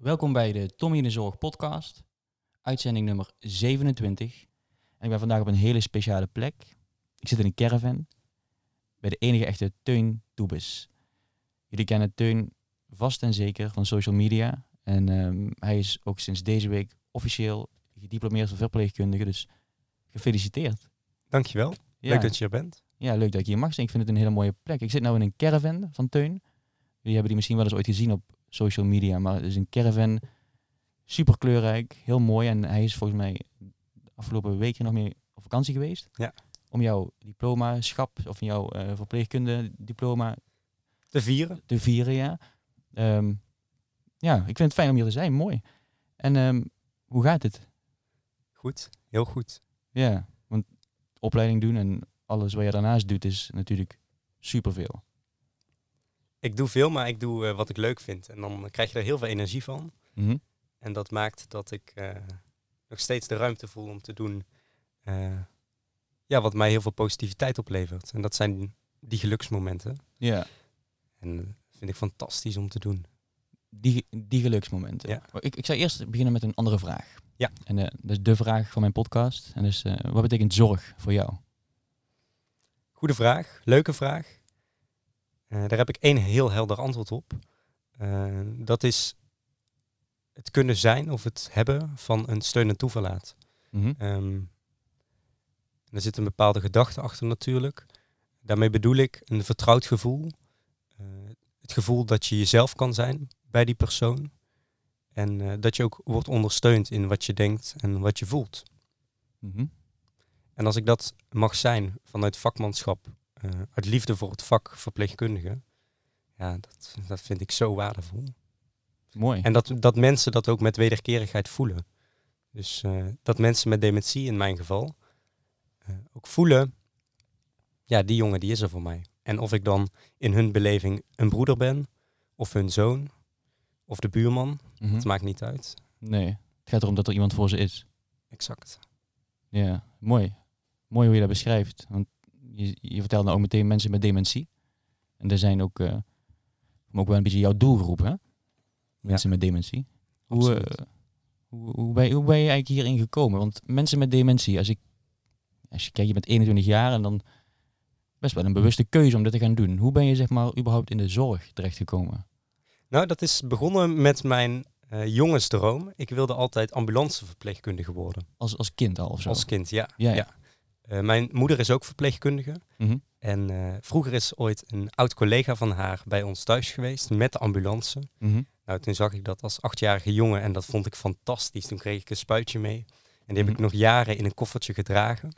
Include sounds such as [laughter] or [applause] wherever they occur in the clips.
Welkom bij de Tommy in de Zorg podcast, uitzending nummer 27. En ik ben vandaag op een hele speciale plek. Ik zit in een caravan bij de enige echte Teun Toebes. Jullie kennen Teun vast en zeker van social media. En ehm, hij is ook sinds deze week officieel gediplomeerd verpleegkundige, dus gefeliciteerd. Dankjewel. Ja, Leuk dat je er bent. ja, leuk dat ik hier mag zijn. Ik vind het een hele mooie plek. Ik zit nu in een caravan van Teun. Jullie hebben die misschien wel eens ooit gezien op social media, maar het is een caravan. Super kleurrijk, heel mooi. En hij is volgens mij de afgelopen weken nog mee op vakantie geweest. Ja. Om jouw diploma-schap of jouw eh verpleegkunde diploma Te vieren. te vieren, ja. Ehm, ja, ik vind het fijn om hier te zijn. Mooi. En ehm, hoe gaat het? Goed. Heel goed. Ja, want opleiding doen en alles wat je daarnaast doet is natuurlijk superveel. Ik doe veel, maar ik doe eh, wat ik leuk vind. En dan krijg je er heel veel energie van. Mhm. En dat maakt dat ik eh, nog steeds de ruimte voel om te doen eh, ja, wat mij heel veel positiviteit oplevert. En dat zijn die geluksmomenten. Ja, En dat vind ik fantastisch om te doen. die, die geluksmomenten. Ja. Maar Ik, ik zou eerst beginnen met een andere vraag. Ja. En dat is de vraag van mijn podcast. En dus, wat betekent zorg voor jou? Goede vraag. Leuke vraag. Eh, daar heb ik één heel helder antwoord op. Eh, dat is het kunnen zijn of het hebben van een steun en toeverlaat. Mhm. Ehm, er zit een bepaalde gedachte achter natuurlijk. Daarmee bedoel ik een vertrouwd gevoel. Eh, het gevoel dat je jezelf kan zijn bij die persoon. En dat je ook wordt ondersteund in wat je denkt en wat je voelt. Mhm. En als ik dat mag zijn vanuit vakmanschap, eh, uit liefde voor het vak verpleegkundige, ja, dat, dat vind ik zo waardevol. Mooi. En dat, dat mensen dat ook met wederkerigheid voelen. Dus eh, dat mensen met dementie in mijn geval eh, ook voelen, ja, die jongen die is er voor mij. En of ik dan in hun beleving een broeder ben, of hun zoon, of de buurman, Mhm. het maakt niet uit. Nee, het gaat erom dat er iemand voor ze is. Exact. Ja, mooi. Mooi hoe je dat beschrijft. Want je, je vertelt nou ook meteen mensen met dementie. En er zijn ook, eh, ook wel een beetje jouw doelgroep, hè? Mensen met dementie. Hoe, eh, hoe, hoe, ben je, hoe ben je eigenlijk hierin gekomen? Want mensen met dementie, als ik, als je kijkt, je bent 21 jaar en dan best wel een bewuste keuze om dit te gaan doen. Hoe ben je zeg maar überhaupt in de zorg terechtgekomen? Nou, dat is begonnen met mijn eh, jongensdroom. Ik wilde altijd ambulanceverpleegkundige worden. Als, als kind al of zo? Als kind, ja. Ja, ja. ja. Eh, mijn moeder is ook verpleegkundige. Mhm. En eh, vroeger is ooit een oud collega van haar bij ons thuis geweest met de ambulance. Mhm. Nou, toen zag ik dat als achtjarige jongen en dat vond ik fantastisch. Toen kreeg ik een spuitje mee. En die heb ik Mhm. nog jaren in een koffertje gedragen.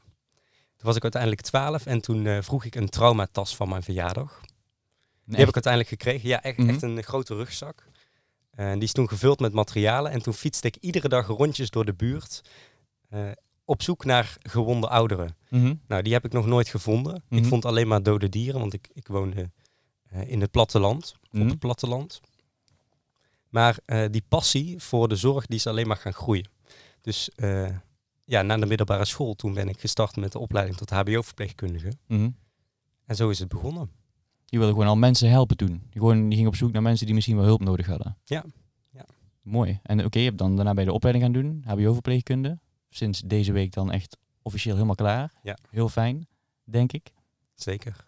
Toen was ik uiteindelijk twaalf en toen eh, vroeg ik een traumatas van mijn verjaardag. Die heb ik uiteindelijk gekregen. Ja, echt, Mhm. echt een grote rugzak. En die is toen gevuld met materialen. En toen fietste ik iedere dag rondjes door de buurt. Op zoek naar gewonde ouderen. Mhm. Nou, die heb ik nog nooit gevonden. Mhm. Ik vond alleen maar dode dieren, want ik, ik woonde eh, in het platteland. Op Mhm. het platteland. Maar eh, die passie voor de zorg, die is alleen maar gaan groeien. Dus eh, ja, na de middelbare school, toen ben ik gestart met de opleiding tot hbo-verpleegkundige. Mhm. En zo is het begonnen. Je wilde gewoon al mensen helpen toen. Je, gewoon, je ging op zoek naar mensen die misschien wel hulp nodig hadden. Ja, ja. Mooi. En oké, je hebt dan daarna bij de opleiding gaan doen, HBO-verpleegkunde. Sinds deze week dan echt officieel helemaal klaar. Ja. Heel fijn, denk ik. Zeker.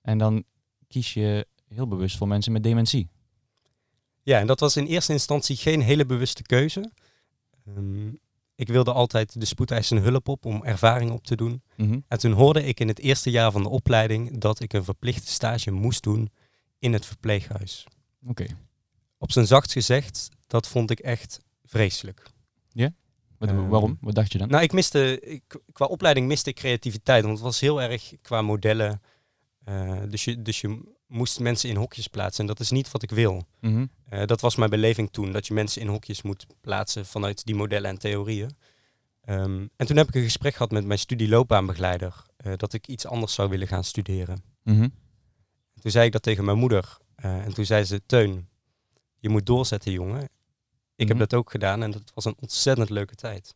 En dan kies je heel bewust voor mensen met dementie. Ja, en dat was in eerste instantie geen hele bewuste keuze. Ehm, ik wilde altijd de spoedeisende hulp op om ervaring op te doen. Mhm. En toen hoorde ik in het eerste jaar van de opleiding dat ik een verplichte stage moest doen in het verpleeghuis. Oké. Op zijn zacht gezegd, dat vond ik echt vreselijk. Wat- Ehm, Waarom? Wat dacht je dan? Nou, ik miste, ik, qua opleiding miste ik creativiteit, want het was heel erg qua modellen. Eh, dus, je, dus je moest mensen in hokjes plaatsen en dat is niet wat ik wil. Mhm. Eh, dat was mijn beleving toen, dat je mensen in hokjes moet plaatsen vanuit die modellen en theorieën. Ehm, en toen heb ik een gesprek gehad met mijn studieloopbaanbegeleider, eh dat ik iets anders zou willen gaan studeren. Mhm. Toen zei ik dat tegen mijn moeder en toen zei ze, Teun, je moet doorzetten jongen. Ik Mhm. heb dat ook gedaan en dat was een ontzettend leuke tijd.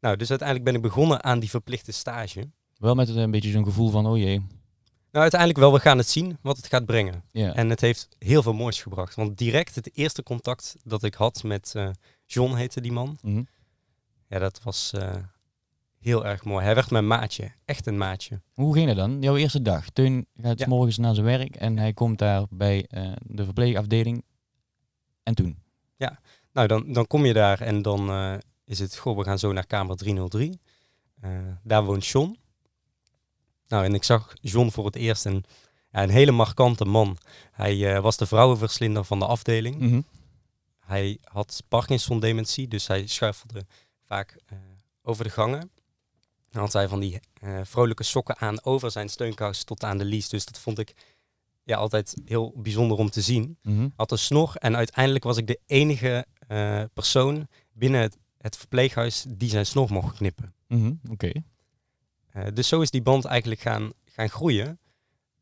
Nou, dus uiteindelijk ben ik begonnen aan die verplichte stage. Wel met een beetje zo'n gevoel van, oh jee. Nou, uiteindelijk wel, we gaan het zien wat het gaat brengen. En het heeft heel veel moois gebracht. Want direct het eerste contact dat ik had met eh, John, heette die man. Mhm. Ja, dat was eh, heel erg mooi. Hij werd mijn maatje. Echt een maatje. Hoe ging dat dan? Jouw eerste dag. Teun gaat Ja. morgens naar zijn werk en hij komt daar bij eh, de verpleegafdeling. En toen? Nou, dan, dan kom je daar en dan eh, is het, goh, we gaan zo naar kamer 303. Eh, daar woont John. Nou, en ik zag John voor het eerst en ja, een hele markante man. Hij eh, was de vrouwenverslinder van de afdeling. Mhm. Hij had Parkinson-dementie, dus hij schuifelde vaak over de gangen. Dan had hij van die vrolijke sokken aan over zijn steunkous tot aan de lies. Dus dat vond ik ja, altijd heel bijzonder om te zien. Mhm. Had een snor en uiteindelijk was ik de enige eh, persoon binnen het, het verpleeghuis die zijn snor mocht knippen. Mhm. Oké. Eh, dus zo is die band eigenlijk gaan, gaan groeien.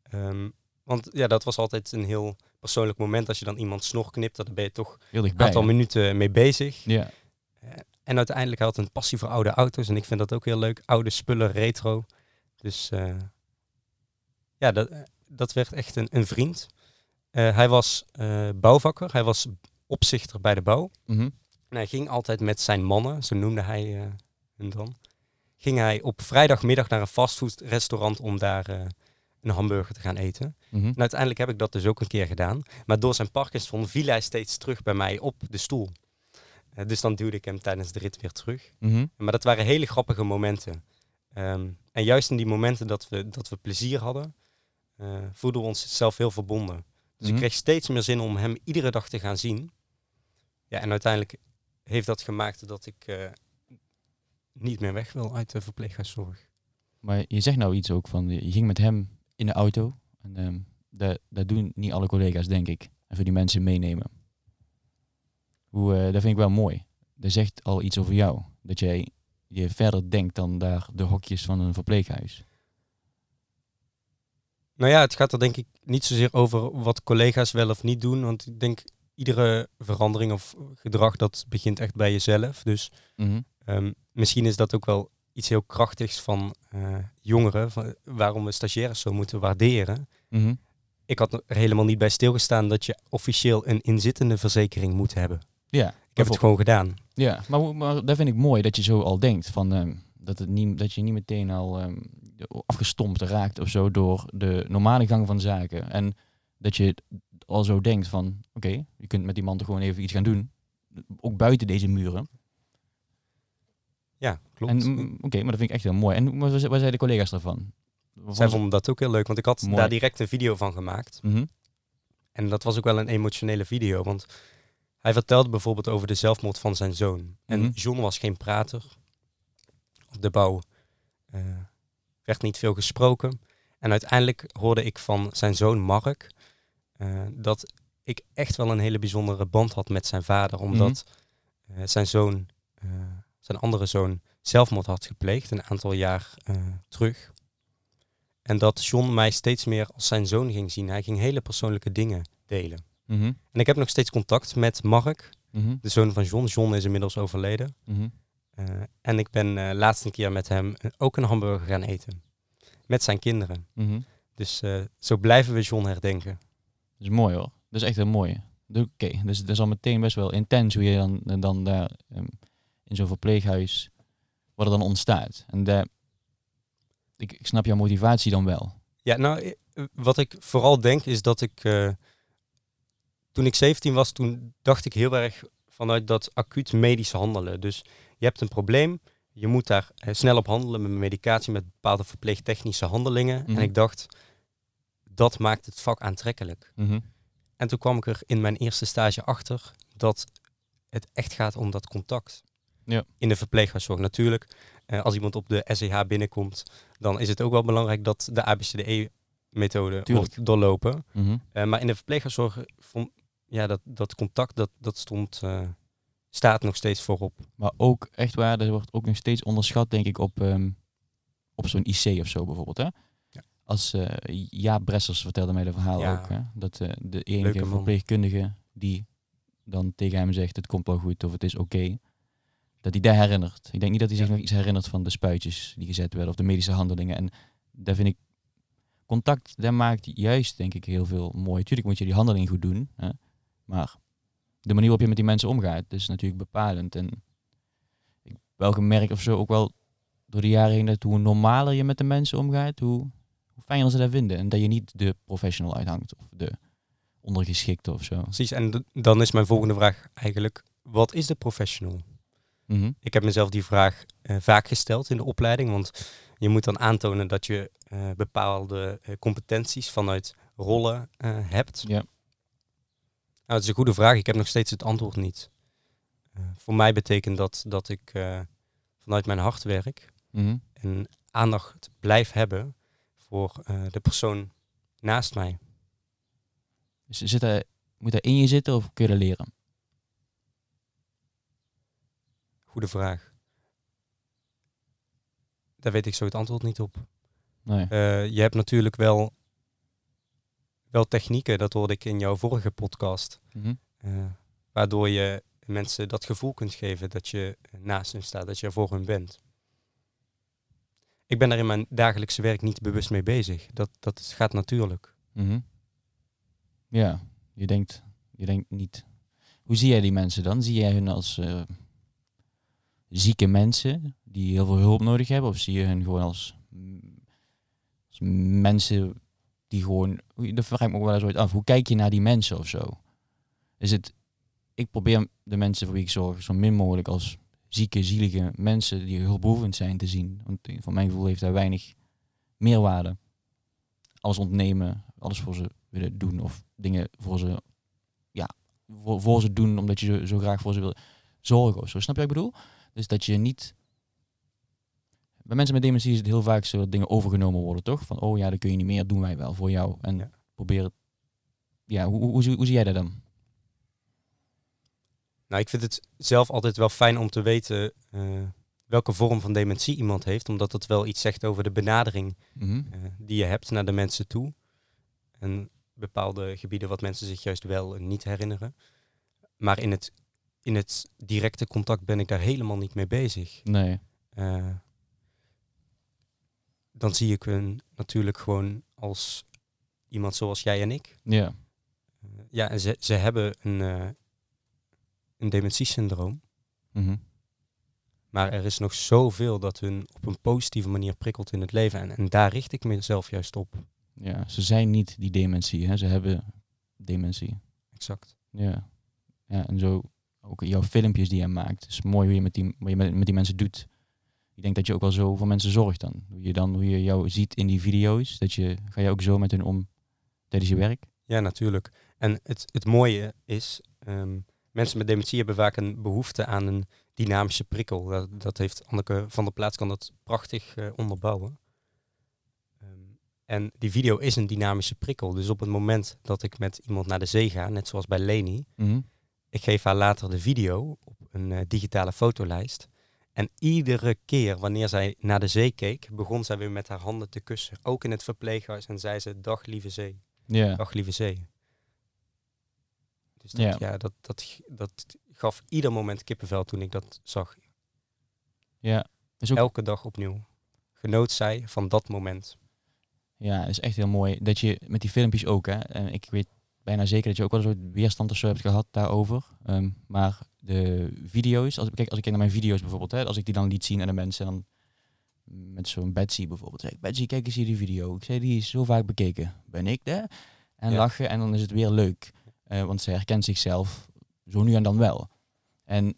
Ehm, want ja, dat was altijd een heel persoonlijk moment. Als je dan iemand snor knipt, dan ben je toch een aantal minuten mee bezig. Ja. En uiteindelijk had een passie voor oude auto's. En ik vind dat ook heel leuk. Oude spullen, retro. Dus eh, ja, dat, dat werd echt een, een vriend. Eh, hij was eh, bouwvakker. Hij was opzichter bij de bouw. Mhm. En hij ging altijd met zijn mannen, zo noemde hij eh hun dan. Ging hij op vrijdagmiddag naar een fastfoodrestaurant om daar een hamburger te gaan eten. Mhm. En uiteindelijk heb ik dat dus ook een keer gedaan. Maar door zijn Parkinson viel hij steeds terug bij mij op de stoel. Dus dan duwde ik hem tijdens de rit weer terug. Mhm. Maar dat waren hele grappige momenten. Ehm, en juist in die momenten dat we, dat we plezier hadden, voelden we ons zelf heel verbonden. Dus Mhm. ik kreeg steeds meer zin om hem iedere dag te gaan zien. Ja, en uiteindelijk heeft dat gemaakt dat ik eh, niet meer weg wil uit de verpleeghuiszorg. Maar je zegt nou iets ook van, je ging met hem in de auto. En ehm, dat, dat doen niet alle collega's, denk ik. Even die mensen meenemen. Hoe, eh, dat vind ik wel mooi. Dat zegt al iets over jou. Dat jij je verder denkt dan daar de hokjes van een verpleeghuis. Nou ja, het gaat er denk ik niet zozeer over wat collega's wel of niet doen. Want ik denk iedere verandering of gedrag dat begint echt bij jezelf. Dus Mhm. Ehm, misschien is dat ook wel iets heel krachtigs van eh, jongeren, van, waarom we stagiaires zo moeten waarderen. Mhm. Ik had er helemaal niet bij stilgestaan dat je officieel een inzittende verzekering moet hebben. Ja, Ik heb het gewoon gedaan. Ja, maar, maar dat vind ik mooi dat je zo al denkt. Van, ehm, dat, het niet, dat je niet meteen al ehm, afgestompt raakt of zo door de normale gang van zaken. En dat je al zo denkt van, oké, je kunt met die man toch gewoon even iets gaan doen. Ook buiten deze muren. Ja, klopt. Mm, oké, maar dat vind ik echt heel mooi. En wat, wat zeiden de collega's daarvan? Wat Zij vonden dat ook heel leuk, want ik had Mooi. daar direct een video van gemaakt. Mhm, En dat was ook wel een emotionele video, want hij vertelde bijvoorbeeld over de zelfmoord van zijn zoon. En Mhm. John was geen prater. Op de bouw eh, werd niet veel gesproken. En uiteindelijk hoorde ik van zijn zoon Mark eh, dat ik echt wel een hele bijzondere band had met zijn vader, omdat eh, zijn zoon, eh, zijn andere zoon, zelfmoord had gepleegd een aantal jaar terug. En dat John mij steeds meer als zijn zoon ging zien. Hij ging hele persoonlijke dingen delen. mhm, En ik heb nog steeds contact met Mark, mhm, de zoon van John. John is inmiddels overleden. Eh, en ik ben eh laatst een keer met hem eh, ook een hamburger gaan eten. Met zijn kinderen. mhm. Dus zo blijven we John herdenken. Dat is mooi hoor. Dat is echt heel mooi. Dus Oké, dus het is al meteen best wel intens hoe je dan, dan daar ehm, in zo'n verpleeghuis, wat er dan ontstaat. En daar, ik, ik snap jouw motivatie dan wel. Ja, nou, wat ik vooral denk is dat ik... toen ik 17 was, toen dacht ik heel erg vanuit dat acuut medisch handelen. Dus je hebt een probleem, je moet daar eh, snel op handelen met medicatie, met bepaalde verpleegtechnische handelingen. Mhm. En ik dacht, dat maakt het vak aantrekkelijk. Mhm. En toen kwam ik er in mijn eerste stage achter dat het echt gaat om dat contact. Ja. In de verpleeghuiszorg natuurlijk. eh, als iemand op de SEH binnenkomt, dan is het ook wel belangrijk dat de ABCDE-methode wordt doorlopen. Mhm. Eh, maar in de verpleeghuiszorg vond ja, dat, dat contact, dat, dat stond, staat nog steeds voorop. Maar ook echt waar, er wordt ook nog steeds onderschat, denk ik, op, ehm, op zo'n IC of zo bijvoorbeeld. Hè? Ja. Als uh, Jaap Bressers vertelde mij dat verhaal Ja. ook. Hè? Dat eh, de enige Leuke man. verpleegkundige die dan tegen hem zegt, het komt wel goed of het is oké. dat hij daar herinnert. Ik denk niet dat hij zich Ja. nog iets herinnert van de spuitjes die gezet werden of de medische handelingen. En dat vind ik contact, dat maakt juist, denk ik, heel veel mooi. Tuurlijk moet je die handeling goed doen, hè? maar de manier waarop je met die mensen omgaat, is natuurlijk bepalend. En ik heb wel gemerkt of zo, ook wel door de jaren heen, dat hoe normaler je met de mensen omgaat, hoe, hoe fijner ze dat vinden. En dat je niet de professional uithangt of de ondergeschikte of zo. Precies, en dan is mijn volgende vraag eigenlijk, wat is de professional? Mhm. Ik heb mezelf die vraag eh, vaak gesteld in de opleiding, want je moet dan aantonen dat je eh, bepaalde eh, competenties vanuit rollen hebt. Ja. Nou, het is een goede vraag, ik heb nog steeds het antwoord niet. Eh, voor mij betekent dat dat ik eh, vanuit mijn hart werk Mhm. en aandacht blijf hebben voor eh, de persoon naast mij. Dus zit moet dat in je zitten of kun je dat leren? Goede vraag. Daar weet ik zo het antwoord niet op. Nee. Je hebt natuurlijk wel, wel technieken, dat hoorde ik in jouw vorige podcast, Mhm. eh, waardoor je mensen dat gevoel kunt geven dat je naast hen staat, dat je er voor hen bent. Ik ben daar in mijn dagelijkse werk niet bewust mee bezig. Dat, dat gaat natuurlijk. Mhm. Ja, je denkt, je denkt niet. Hoe zie jij die mensen dan? Zie jij hun als eh, zieke mensen die heel veel hulp nodig hebben? Of zie je hun gewoon als, als mensen die gewoon... Dat vraag ik ook wel eens ooit af. Hoe kijk je naar die mensen of zo? Is het... Ik probeer de mensen voor wie ik zorg zo min mogelijk als zieke, zielige mensen die hulpbehoevend zijn te zien. Want van mijn gevoel heeft daar weinig meerwaarde. Alles ontnemen, alles voor ze willen doen of dingen voor ze, ja, voor, voor ze doen omdat je zo, zo graag voor ze wil zorgen of zo. Snap je wat ik bedoel? Dus dat je niet... Bij mensen met dementie is het heel vaak zo dat dingen overgenomen worden, toch? Van, oh ja, dat kun je niet meer, doen wij wel voor jou. En Ja. probeer het... Ja, hoe, hoe, hoe, zie- hoe zie jij dat dan? Nou, ik vind het zelf altijd wel fijn om te weten eh, welke vorm van dementie iemand heeft, omdat dat wel iets zegt over de benadering Mhm. eh, die je hebt naar de mensen toe. En bepaalde gebieden wat mensen zich juist wel en niet herinneren. Maar in het, in het directe contact ben ik daar helemaal niet mee bezig. Nee. Eh, dan zie ik hun natuurlijk gewoon als iemand zoals jij en ik. Ja. Eh, ja, en ze, ze hebben een, eh een dementiesyndroom. Mhm. Maar er is nog zoveel dat hun op een positieve manier prikkelt in het leven. En, en daar richt ik mezelf juist op. Ja, ze zijn niet die dementie, hè? ze hebben dementie. Exact. Ja. ja, en zo ook jouw filmpjes die je maakt. Het is mooi hoe je met die, wat je met, met die mensen doet. Ik denk dat je ook wel zo voor mensen zorgt dan. Hoe je dan, hoe je jou ziet in die video's, dat je, ga je ook zo met hun om tijdens je werk? Ja, natuurlijk. En het, het mooie is, ehm, mensen met dementie hebben vaak een behoefte aan een dynamische prikkel. Dat, dat heeft Anneke van der Plaats kan dat prachtig eh, onderbouwen. Ehm, en die video is een dynamische prikkel. Dus op het moment dat ik met iemand naar de zee ga, net zoals bij Leni, Mhm. ik geef haar later de video op een eh, digitale fotolijst. En iedere keer wanneer zij naar de zee keek, begon zij weer met haar handen te kussen. Ook in het verpleeghuis. En zei ze, dag lieve zee. Ja. Dag lieve zee. Dus dat, Ja. ja. dat, dat, dat gaf ieder moment kippenvel toen ik dat zag. ja. Ook, Elke dag opnieuw. Genoot zij van dat moment. Ja, is echt heel mooi. Dat je met die filmpjes ook, hè. En ik weet bijna zeker dat je ook wel een soort weerstand of zo hebt gehad daarover. Ehm, maar de video's, als ik, kijk, als ik kijk naar mijn video's bijvoorbeeld, hè, als ik die dan liet zien aan de mensen, dan met zo'n Betsy bijvoorbeeld. Zeg ik, Betsy, kijk eens hier die video. Ik zei, die is zo vaak bekeken. Ben ik daar? En Ja. lachen en dan is het weer leuk. Eh, want ze herkent zichzelf zo nu en dan wel. En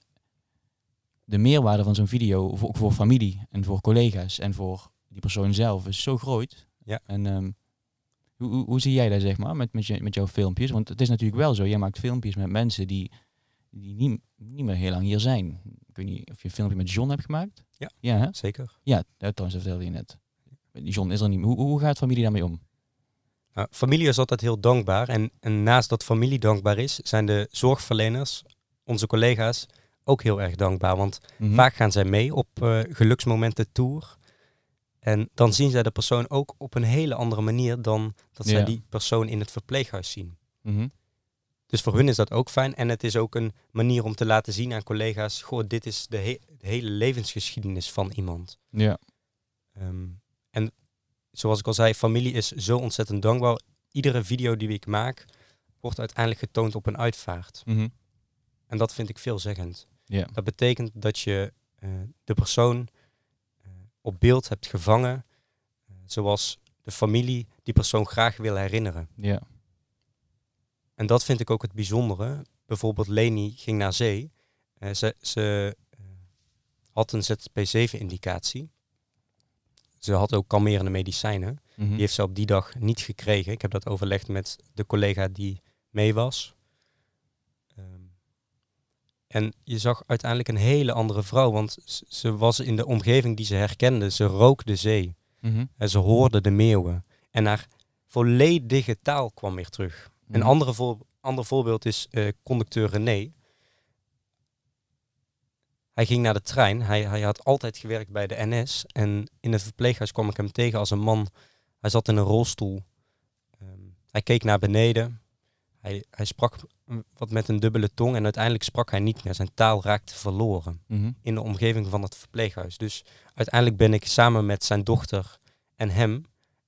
de meerwaarde van zo'n video, voor, ook voor familie en voor collega's en voor die persoon zelf, is zo groot. Ja. En ehm, hoe, hoe, hoe zie jij dat, zeg maar, met, met, je, met jouw filmpjes? Want het is natuurlijk wel zo, jij maakt filmpjes met mensen die, die niet, niet meer heel lang hier zijn. Ik weet niet of je een filmpje met John hebt gemaakt? Ja. Ja, hè? Zeker. Ja, dat vertelde je net. Die John is er niet meer. Hoe, hoe gaat familie daarmee om? Nou, familie is altijd heel dankbaar. En, en naast dat familie dankbaar is, zijn de zorgverleners, onze collega's, ook heel erg dankbaar. Want Mhm. vaak gaan zij mee op eh, geluksmomenten tour. En dan zien zij de persoon ook op een hele andere manier dan dat zij Ja. die persoon in het verpleeghuis zien. Mhm. Dus voor hun is dat ook fijn. En het is ook een manier om te laten zien aan collega's: goh, dit is de, he- de hele levensgeschiedenis van iemand. Ja. Ehm, en zoals ik al zei, familie is zo ontzettend dankbaar. Iedere video die ik maak, wordt uiteindelijk getoond op een uitvaart. Mhm. En dat vind ik veelzeggend. Ja. Dat betekent dat je eh, de persoon op beeld hebt gevangen, eh, zoals de familie die persoon graag wil herinneren. Ja. En dat vind ik ook het bijzondere. Bijvoorbeeld Leni ging naar zee. Eh, ze ze eh, had een ZP7-indicatie. Ze had ook kalmerende medicijnen. Mhm. Die heeft ze op die dag niet gekregen. Ik heb dat overlegd met de collega die mee was. En je zag uiteindelijk een hele andere vrouw, want ze was in de omgeving die ze herkende. Ze rook de zee Mhm. en ze hoorde de meeuwen. En haar volledige taal kwam weer terug. Een Mhm. andere voor, ander voorbeeld is eh, conducteur René. Hij ging naar de trein. Hij, hij had altijd gewerkt bij de NS. En in het verpleeghuis kwam ik hem tegen als een man. Hij zat in een rolstoel. Ehm, hij keek naar beneden. Hij, hij sprak wat met een dubbele tong. En uiteindelijk sprak hij niet meer. Zijn taal raakte verloren Mhm. in de omgeving van het verpleeghuis. Dus uiteindelijk ben ik samen met zijn dochter en hem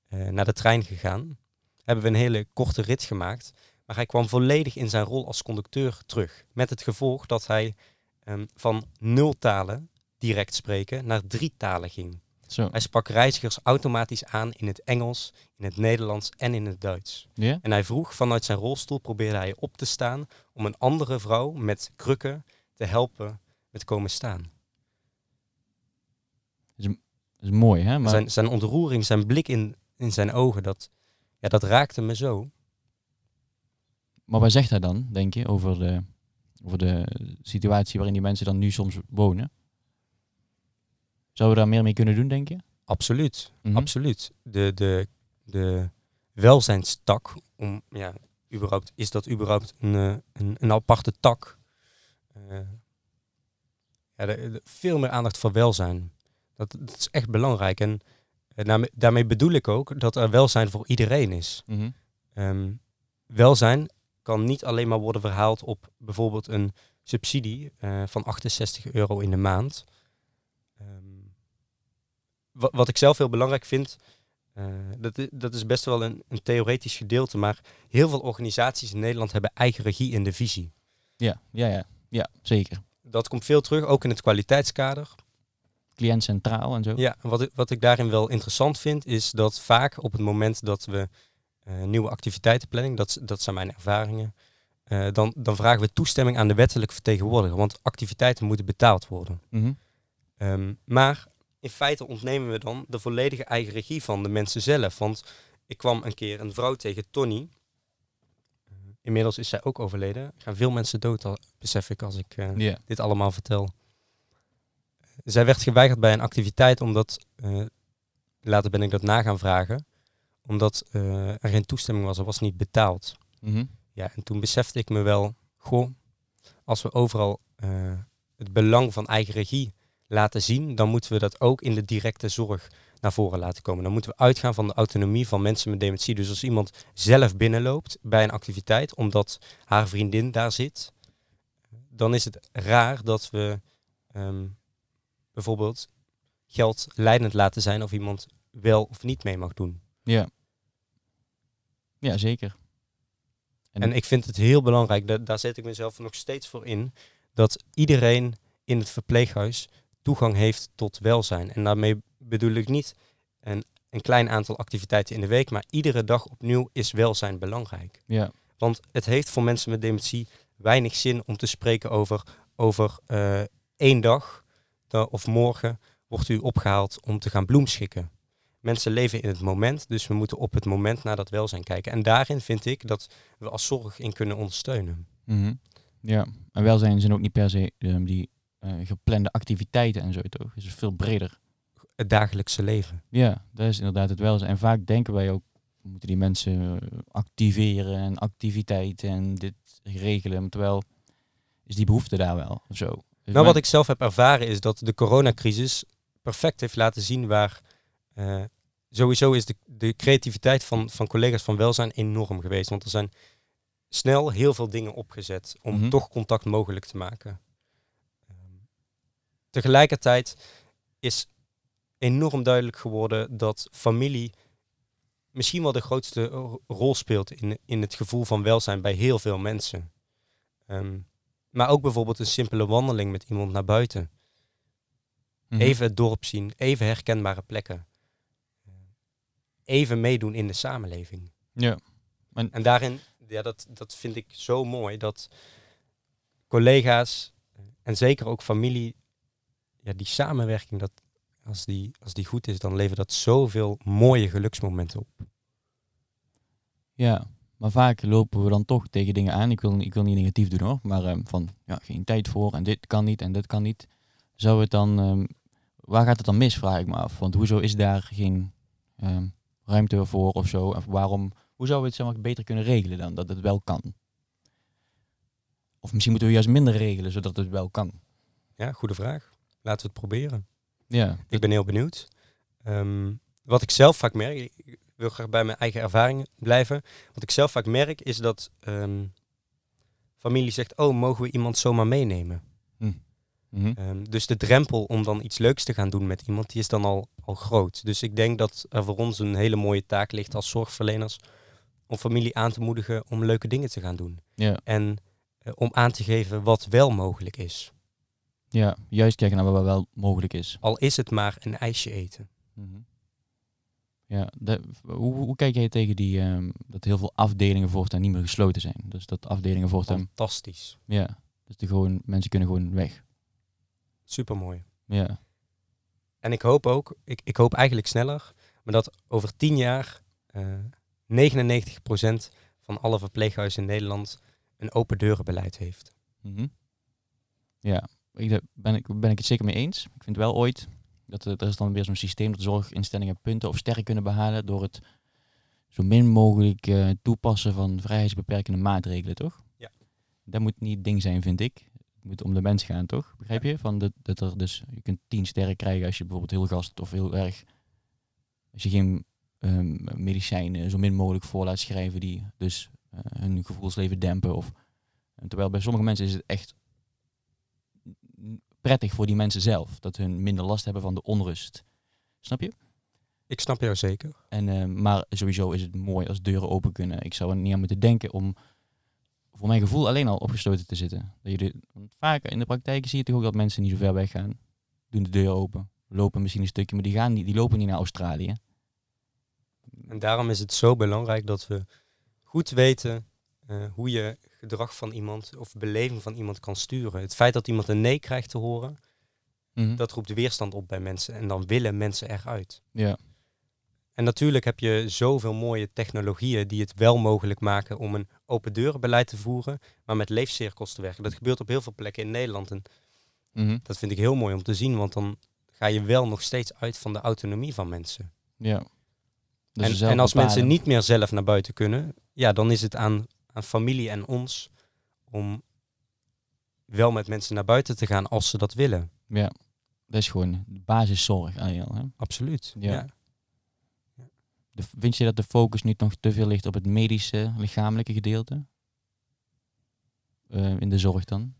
eh, naar de trein gegaan. Hebben we een hele korte rit gemaakt. Maar hij kwam volledig in zijn rol als conducteur terug. Met het gevolg dat hij ehm, van nul talen, direct spreken, naar drie talen ging. Zo. Hij sprak reizigers automatisch aan in het Engels, in het Nederlands en in het Duits. En hij vroeg vanuit zijn rolstoel, probeerde hij op te staan om een andere vrouw met krukken te helpen met komen staan. Dat is mooi, hè? Maar Zijn, zijn ontroering, zijn blik in, in zijn ogen, dat, ja, dat raakte me zo. Maar wat zegt hij dan, denk je, over de, over de situatie waarin die mensen dan nu soms wonen? Zouden we daar meer mee kunnen doen, denk je? Absoluut, Mhm. absoluut. De, de, de welzijnstak, om, ja, überhaupt, is dat überhaupt een, eh, een, een aparte tak? Eh, ja, de- de- veel meer aandacht voor welzijn. Dat, dat is echt belangrijk. En eh, daarmee, daarmee bedoel ik ook dat er welzijn voor iedereen is. Mhm. Ehm, welzijn kan niet alleen maar worden verhaald op bijvoorbeeld een subsidie van 68 euro in de maand. Wa- wat ik zelf heel belangrijk vind, eh, dat, dat is best wel een, een theoretisch gedeelte, maar heel veel organisaties in Nederland hebben eigen regie in de visie. Ja, ja, ja. Ja, zeker. Dat komt veel terug, ook in het kwaliteitskader. Cliënt centraal en zo. Ja, wat ik, wat ik daarin wel interessant vind, is dat vaak op het moment dat we eh, nieuwe activiteitenplanning, dat, dat zijn mijn ervaringen, eh, dan, dan vragen we toestemming aan de wettelijke vertegenwoordiger, want activiteiten moeten betaald worden. Mhm. Ehm, maar in feite ontnemen we dan de volledige eigen regie van de mensen zelf. Want ik kwam een keer een vrouw tegen, Tony. Inmiddels is zij ook overleden. Er gaan veel mensen dood, al, besef ik, als ik Ja. dit allemaal vertel. Zij werd geweigerd bij een activiteit omdat, eh, later ben ik dat na gaan vragen, omdat eh, er geen toestemming was, er was niet betaald. Mhm. Ja, en toen besefte ik me wel, goh, als we overal het belang van eigen regie laten zien, dan moeten we dat ook in de directe zorg naar voren laten komen. Dan moeten we uitgaan van de autonomie van mensen met dementie. Dus als iemand zelf binnenloopt bij een activiteit, omdat haar vriendin daar zit, dan is het raar dat we ehm, bijvoorbeeld geld leidend laten zijn of iemand wel of niet mee mag doen. Ja. Ja, zeker. En- En ik vind het heel belangrijk, da- daar zet ik mezelf nog steeds voor in, dat iedereen in het verpleeghuis toegang heeft tot welzijn. En daarmee bedoel ik niet een, een klein aantal activiteiten in de week, maar iedere dag opnieuw is welzijn belangrijk. Ja. Want het heeft voor mensen met dementie weinig zin om te spreken over, over eh, één dag da- of morgen wordt u opgehaald om te gaan bloemschikken. Mensen leven in het moment, dus we moeten op het moment naar dat welzijn kijken. En daarin vind ik dat we als zorg in kunnen ondersteunen. Mhm. Ja. En welzijn zijn ook niet per se ehm, die geplande activiteiten en zo, toch? Is veel breder. Het dagelijkse leven. Ja, dat is inderdaad het welzijn. En vaak denken wij ook, we moeten die mensen eh, activeren en activiteiten en dit regelen. Terwijl is die behoefte daar wel, of zo. Dus Nou, wat ik zelf heb ervaren is dat de coronacrisis perfect heeft laten zien waar... eh, sowieso is de, de creativiteit van, van collega's van welzijn enorm geweest. Want er zijn snel heel veel dingen opgezet om Mhm. toch contact mogelijk te maken. Tegelijkertijd is enorm duidelijk geworden dat familie misschien wel de grootste ro- rol speelt in, in het gevoel van welzijn bij heel veel mensen. Ehm, maar ook bijvoorbeeld een simpele wandeling met iemand naar buiten. Mhm. Even het dorp zien, even herkenbare plekken. Even meedoen in de samenleving. Ja. En daarin, ja, dat, dat vind ik zo mooi, dat collega's en zeker ook familie, ja, die samenwerking, dat, als, die, als die goed is, dan levert dat zoveel mooie geluksmomenten op. Ja, maar vaak lopen we dan toch tegen dingen aan. Ik wil, ik wil niet negatief doen hoor, maar ehm, van ja, geen tijd voor en dit kan niet en dit kan niet. Zou het dan, ehm, waar gaat het dan mis, vraag ik me af. Want hoezo is daar geen ehm, ruimte voor of zo? Of waarom, hoe zouden we het zeg maar, beter kunnen regelen dan, dat het wel kan? Of misschien moeten we juist minder regelen, zodat het wel kan. Ja, goede vraag. Laten we het proberen. Ja, Ik ben heel benieuwd. Ehm, wat ik zelf vaak merk, ik wil graag bij mijn eigen ervaringen blijven. Wat ik zelf vaak merk is dat ehm, familie zegt, oh, mogen we iemand zomaar meenemen? Mhm. Ehm, dus de drempel om dan iets leuks te gaan doen met iemand, die is dan al, al groot. Dus ik denk dat er voor ons een hele mooie taak ligt als zorgverleners om familie aan te moedigen om leuke dingen te gaan doen. ja, En eh, om aan te geven wat wel mogelijk is. Ja, juist kijken naar wat wel mogelijk is. Al is het maar een ijsje eten. Mhm. Ja, de- hoe, hoe kijk jij tegen die, ehm, dat heel veel afdelingen voortaan niet meer gesloten zijn? Dus dat afdelingen voortaan, Fantastisch. ja, dus die gewoon, mensen kunnen gewoon weg. Supermooi. Ja, En ik hoop ook, ik, ik hoop eigenlijk sneller, maar dat over tien jaar eh 99% van alle verpleeghuizen in Nederland een open deurenbeleid heeft. Mhm. ja daar ben, ik, ben ik het zeker mee eens. Ik vind wel ooit dat er, er is dan weer zo'n systeem dat zorginstellingen punten of sterren kunnen behalen door het zo min mogelijk eh, toepassen van vrijheidsbeperkende maatregelen, toch? Ja. Dat moet niet het ding zijn, vind ik. Het moet om de mens gaan, toch? Begrijp je? Van dat, dat er dus, je kunt tien sterren krijgen als je bijvoorbeeld heel gast of heel erg, als je geen ehm, medicijnen zo min mogelijk voor laat schrijven die dus eh, hun gevoelsleven dempen. Of, terwijl bij sommige mensen is het echt prettig voor die mensen zelf, dat hun minder last hebben van de onrust. Snap je? Ik snap jou zeker. En, eh, maar sowieso is het mooi als deuren open kunnen. Ik zou er niet aan moeten denken om voor mijn gevoel alleen al opgesloten te zitten. Dat je de, want vaak in de praktijk zie je toch ook dat mensen niet zo ver weg gaan. Doen de deur open. Lopen misschien een stukje, maar die, gaan niet, die lopen niet naar Australië. En daarom is het zo belangrijk dat we goed weten eh, hoe je gedrag van iemand of beleving van iemand kan sturen. Het feit dat iemand een nee krijgt te horen, Mhm. dat roept weerstand op bij mensen en dan willen mensen eruit. Ja. En natuurlijk heb je zoveel mooie technologieën die het wel mogelijk maken om een open deurenbeleid te voeren, maar met leefcirkels te werken. Dat gebeurt op heel veel plekken in Nederland en Mhm. dat vind ik heel mooi om te zien, want dan ga je wel nog steeds uit van de autonomie van mensen. ja. Dus en, en als mensen niet meer zelf naar buiten kunnen, ja, dan is het aan, aan familie en ons om wel met mensen naar buiten te gaan als ze dat willen. Ja, dat is gewoon basiszorg. eigenlijk al, Hè? Absoluut. Ja. Ja. De, vind je dat de focus niet nog te veel ligt op het medische, lichamelijke gedeelte? Eh, in de zorg dan?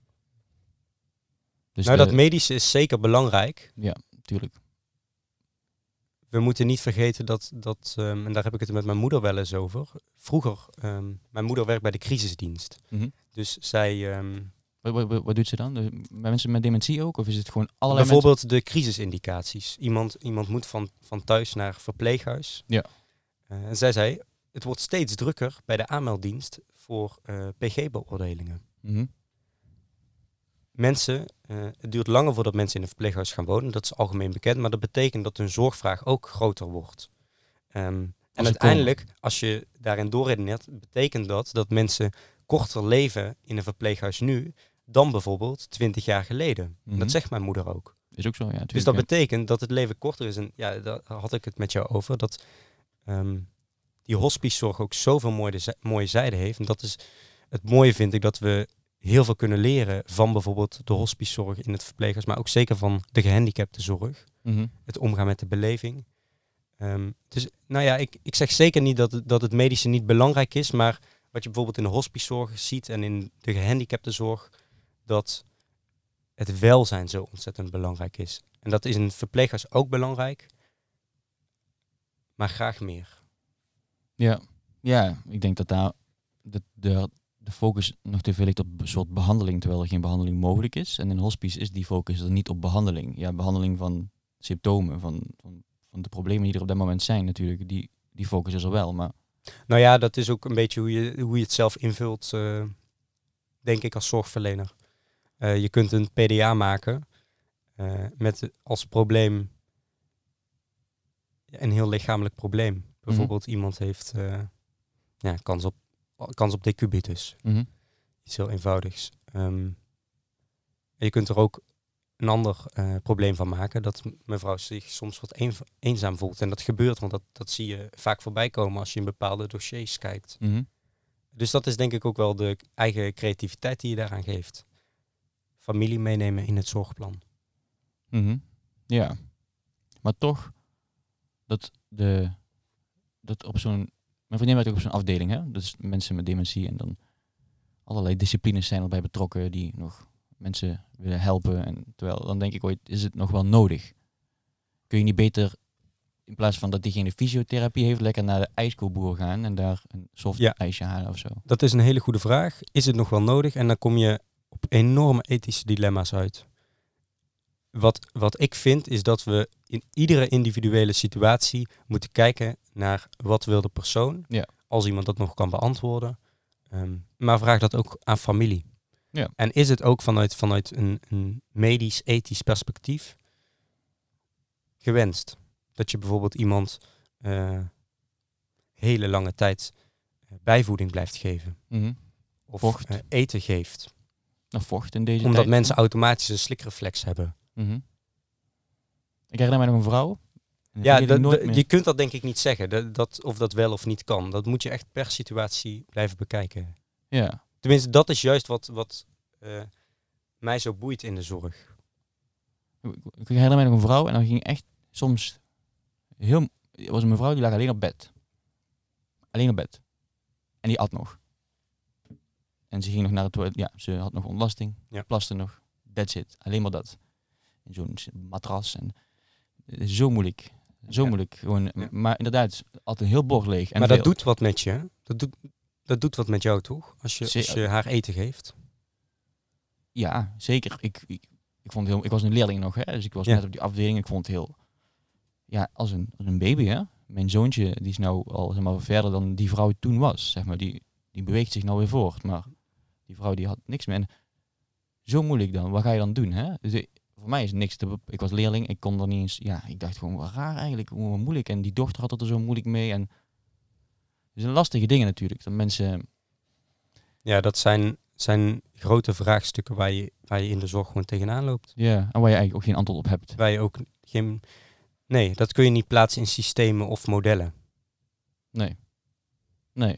Dus nou, de- dat medische is zeker belangrijk. Tuurlijk. We moeten niet vergeten dat, dat ehm, en daar heb ik het met mijn moeder wel eens over. Vroeger, ehm, mijn moeder werkt bij de crisisdienst. Mhm. Dus zij, ehm, Wat, wat, wat- wat doet ze dan? Bij mensen met dementie ook? Of is het gewoon allerlei bijvoorbeeld de crisisindicaties. Iemand, iemand moet van, van thuis naar verpleeghuis. Ja. Eh, en zij zei, het wordt steeds drukker bij de aanmelddienst voor eh, PG-beoordelingen. Mhm. Mensen, eh, het duurt langer voordat mensen in een verpleeghuis gaan wonen. Dat is algemeen bekend, maar dat betekent dat hun zorgvraag ook groter wordt. Ehm, en uiteindelijk, als je daarin doorredeneert, betekent dat dat mensen korter leven in een verpleeghuis nu dan bijvoorbeeld 20 jaar geleden. Mhm. Dat zegt mijn moeder ook. Is ook zo, ja. Tuurlijk, Dus dat ja. betekent dat het leven korter is. En ja, daar had ik het met jou over. Dat ehm, die hospicezorg ook zoveel mooie, mooie zijden heeft. En dat is het mooie vind ik dat we heel veel kunnen leren van bijvoorbeeld de hospicezorg in het verpleeghuis. Maar ook zeker van de gehandicaptenzorg. Mhm. Het omgaan met de beleving. Ehm, dus nou ja, ik, ik zeg zeker niet dat, het- dat het medische niet belangrijk is. Maar wat je bijvoorbeeld in de hospicezorg ziet en in de gehandicaptenzorg. Dat het welzijn zo ontzettend belangrijk is. En dat is in het verpleeghuis ook belangrijk. Maar graag meer. Ja, ja ik denk dat daar de, de, de focus nog te veel ligt op een soort behandeling, terwijl er geen behandeling mogelijk is. En in hospice is die focus er niet op behandeling. Ja, behandeling van symptomen, van, van, van de problemen die er op dat moment zijn natuurlijk. Die, die focus is er wel, maar... Nou ja, dat is ook een beetje hoe je, hoe je het zelf invult, eh, denk ik, als zorgverlener. Eh, je kunt een PDA maken eh, met als probleem een heel lichamelijk probleem. Bijvoorbeeld iemand heeft ja, kans, op, kans op decubitus. Mhm. Iets heel eenvoudigs. Ehm, en je kunt er ook een ander eh, probleem van maken. Dat mevrouw zich soms wat eenzaam voelt. En dat gebeurt, want dat, dat zie je vaak voorbij komen als je in bepaalde dossiers kijkt. Mhm. Dus dat is denk ik ook wel de eigen creativiteit die je daaraan geeft. Familie meenemen in het zorgplan. Mhm. Ja, maar toch dat de dat op zo'n mijn vriendin werkt ook op zo'n afdeling, hè? Dus mensen met dementie en dan allerlei disciplines zijn erbij betrokken die nog mensen willen helpen. En terwijl dan denk ik ooit, is het nog wel nodig? Kun je niet beter in plaats van dat diegene fysiotherapie heeft, lekker naar de ijskoelboer gaan en daar een soft ijsje halen of zo? Dat is een hele goede vraag. Is het nog wel nodig? En dan kom je op enorme ethische dilemma's uit. Wat, wat ik vind is dat we in iedere individuele situatie moeten kijken naar wat wil de persoon. Ja. Als iemand dat nog kan beantwoorden. Ehm, maar vraag dat ook aan familie. Ja. En is het ook vanuit, vanuit een, een medisch-ethisch perspectief gewenst? Dat je bijvoorbeeld iemand uh, hele lange tijd eh, bijvoeding blijft geven. Mhm. Of vocht. Uh, eten geeft. Of vocht in deze Omdat mensen automatisch een slikreflex hebben. Mhm. Ik herinner mij nog een vrouw. Ja, je kunt dat denk ik niet zeggen, dat, dat, of dat wel of niet kan. Dat moet je echt per situatie blijven bekijken. Ja. Tenminste, dat is juist wat, wat uh, mij zo boeit in de zorg. Ik herinner mij nog een vrouw en dan ging echt soms heel... Er was een mevrouw die lag alleen op bed. Alleen op bed. En die at nog. En ze ging nog naar het toilet. Ja, ze had nog ontlasting. Ja. Plaste nog. That's it. Alleen maar dat. In zo'n matras. En zo moeilijk. Zo moeilijk. Gewoon, Maar inderdaad, altijd heel bord leeg. En maar dat doet wat met je. Dat doet, dat doet wat met jou, toch? Als je, als je haar eten geeft. Ja, zeker. Ik, ik, ik, vond heel, ik was een leerling nog, hè, dus ik was net op die afdeling. Ik vond het heel, ja, als een, als een baby. Hè. Mijn zoontje die is nou al zeg maar, verder dan die vrouw toen was. Zeg maar. die, die beweegt zich nou weer voort. Maar die vrouw die had niks meer. En zo moeilijk dan. Wat ga je dan doen? Hè? Dus voor mij is niks te... Ik was leerling, ik kon er niet eens... Ja, ik dacht gewoon, wat raar eigenlijk, hoe moeilijk. En die dochter had het er zo moeilijk mee. En het zijn lastige dingen natuurlijk. Dat mensen... Ja, dat zijn, zijn grote vraagstukken waar je, waar je in de zorg gewoon tegenaan loopt. Ja, en waar je eigenlijk ook geen antwoord op hebt. Waar je ook geen... Nee, dat kun je niet plaatsen in systemen of modellen. Nee. Nee.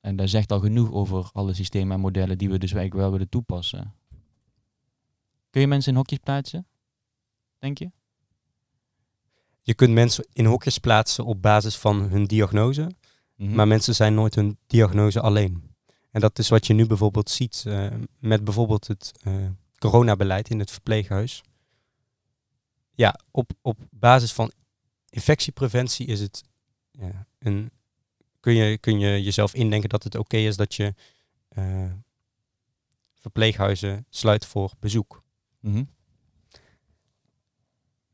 En dat zegt al genoeg over alle systemen en modellen die we dus eigenlijk wel willen toepassen. Kun je mensen in hokjes plaatsen? Denk je? Je kunt mensen in hokjes plaatsen op basis van hun diagnose. Mhm. Maar mensen zijn nooit hun diagnose alleen. En dat is wat je nu bijvoorbeeld ziet uh, met bijvoorbeeld het uh, coronabeleid in het verpleeghuis. Ja, op, op basis van infectiepreventie is het ja, een, kun, je, kun je jezelf indenken dat het oké is dat je uh, verpleeghuizen sluit voor bezoek. Mhm.